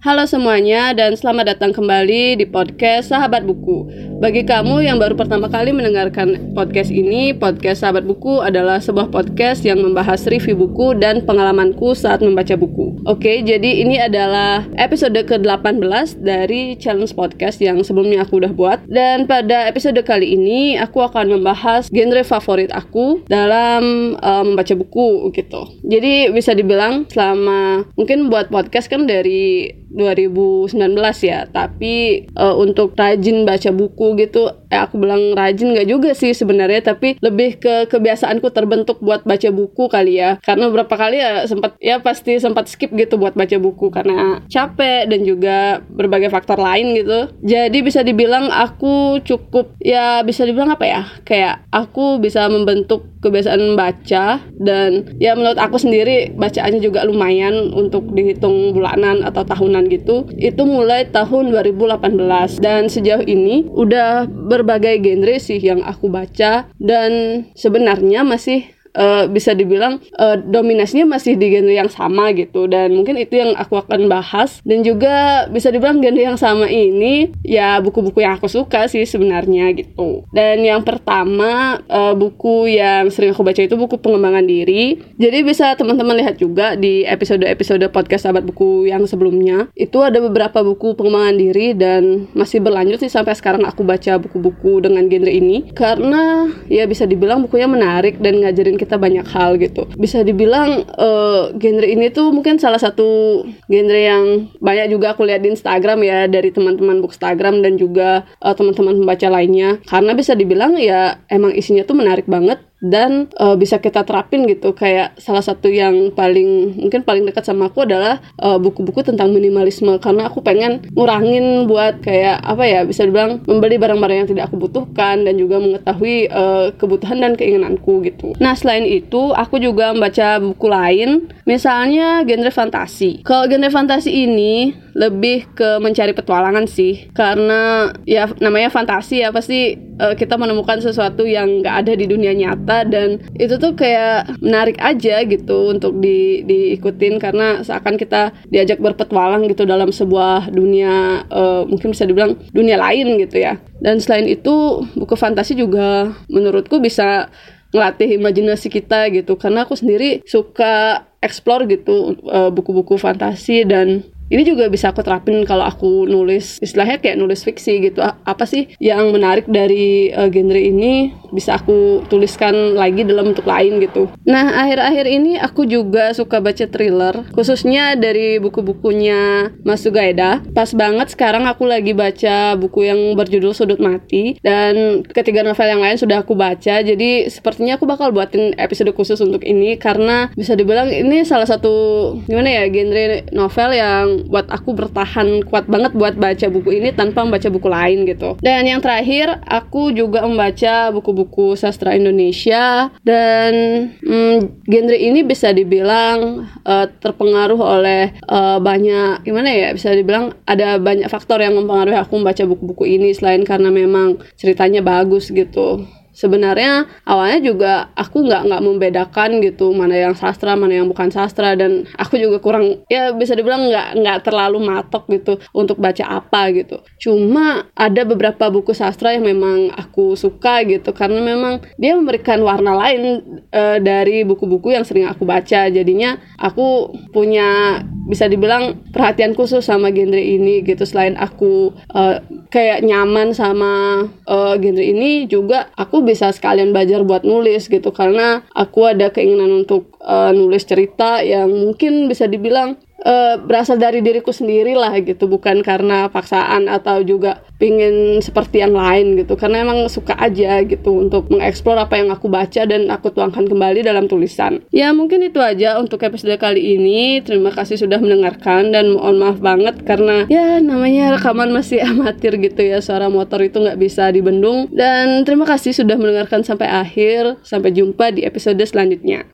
Halo semuanya dan selamat datang kembali di podcast Sahabat Buku. Bagi kamu yang baru pertama kali mendengarkan podcast ini, podcast Sahabat Buku adalah sebuah podcast yang membahas review buku dan pengalamanku saat membaca buku. Oke, jadi ini adalah episode ke-18 dari challenge podcast yang sebelumnya aku udah buat. Dan pada episode kali ini aku akan membahas genre favorit aku dalam uh, membaca buku gitu. Jadi bisa dibilang selama mungkin buat podcast kan dari 2019 ya. Tapi uh, untuk rajin baca buku gitu eh aku bilang rajin nggak juga sih sebenarnya. Tapi lebih ke kebiasaanku terbentuk buat baca buku kali ya. Karena beberapa kali ya sempat ya pasti sempat skip gitu buat baca buku. Karena capek dan juga berbagai faktor lain gitu. Jadi bisa dibilang aku cukup ya bisa dibilang apa ya? Kayak aku bisa membentuk kebiasaan baca dan ya menurut aku sendiri bacaannya juga lumayan untuk dihitung bulanan atau tahunan gitu itu mulai tahun 2018 dan sejauh ini udah berbagai genre sih yang aku baca. Dan sebenarnya masih uh, bisa dibilang uh, dominasinya masih di genre yang sama gitu. Dan mungkin itu yang aku akan bahas. Dan juga bisa dibilang genre yang sama ini ya buku-buku yang aku suka sih sebenarnya gitu. Dan yang pertama uh, buku yang sering aku baca itu buku pengembangan diri. Jadi bisa teman-teman lihat juga di episode-episode podcast sahabat buku yang sebelumnya itu ada beberapa buku pengembangan diri dan masih berlanjut sih sampai sekarang aku baca buku-buku dengan genre ini. Karena ya bisa dibilang bukunya menarik dan ngajarin kita banyak hal gitu. Bisa dibilang uh, genre ini tuh mungkin salah satu genre yang banyak juga aku lihat di Instagram ya dari teman-teman Instagram dan juga uh, teman-teman pembaca lainnya. Karena bisa dibilang ya emang isinya tuh menarik banget dan uh, bisa kita terapin gitu. Kayak salah satu yang paling mungkin paling dekat sama aku adalah buku buku-buku tentang minimalisme. Karena aku pengen ngurangin buat kayak apa ya bisa dibilang membeli barang-barang yang tidak aku butuhkan dan juga mengetahui uh, kebutuhan dan keinginanku gitu. Nah selain itu aku juga membaca buku lain misalnya genre fantasi. Kalau genre fantasi ini lebih ke mencari petualangan sih. Karena ya namanya fantasi ya pasti uh, kita menemukan sesuatu yang nggak ada di dunia nyata dan itu tuh kayak menarik aja gitu untuk di diikutin karena seakan kita diajak berpetualang gitu dalam sebuah dunia uh, mungkin bisa dibilang dunia lain gitu ya. Dan selain itu buku fantasi juga menurutku bisa ngelatih imajinasi kita gitu. Karena aku sendiri suka explore gitu eh, buku-buku fantasi dan ini juga bisa aku terapin kalau aku nulis istilahnya kayak nulis fiksi gitu. Apa sih yang menarik dari uh, genre ini bisa aku tuliskan lagi dalam bentuk lain gitu. Nah akhir-akhir ini aku juga suka baca thriller khususnya dari buku-bukunya Mas Sugaida pas banget sekarang aku lagi baca buku yang berjudul Sudut Mati dan ketiga novel yang lain sudah aku baca. Jadi sepertinya aku bakal buatin episode khusus untuk ini karena bisa dibilang ini salah satu gimana ya genre novel yang buat aku bertahan kuat banget buat baca buku ini tanpa membaca buku lain gitu. Dan yang terakhir, aku juga membaca buku-buku sastra Indonesia dan hmm, genre ini bisa dibilang uh, terpengaruh oleh uh, banyak gimana ya bisa dibilang ada banyak faktor yang mempengaruhi aku membaca buku-buku ini selain karena memang ceritanya bagus gitu sebenarnya awalnya juga aku nggak nggak membedakan gitu mana yang sastra mana yang bukan sastra. Dan aku juga kurang ya bisa dibilang nggak nggak terlalu matok gitu untuk baca apa gitu. Cuma ada beberapa buku sastra yang memang aku suka gitu karena memang dia memberikan warna lain uh, dari buku-buku yang sering aku baca. Jadinya aku punya bisa dibilang perhatian khusus sama genre ini gitu. Selain aku uh, kayak nyaman sama uh, genre ini juga aku bisa sekalian belajar buat nulis gitu. Karena aku ada keinginan untuk uh, nulis cerita yang mungkin bisa dibilang uh, berasal dari diriku sendiri lah gitu bukan karena paksaan atau juga pingin seperti yang lain gitu. Karena emang suka aja gitu untuk mengeksplor apa yang aku baca dan aku tuangkan kembali dalam tulisan. Ya mungkin itu aja untuk episode kali ini. Terima kasih sudah mendengarkan dan mohon maaf banget karena ya namanya rekaman masih amatir gitu ya. Suara motor itu nggak bisa dibendung. Dan terima kasih sudah mendengarkan sampai akhir. Sampai jumpa di episode selanjutnya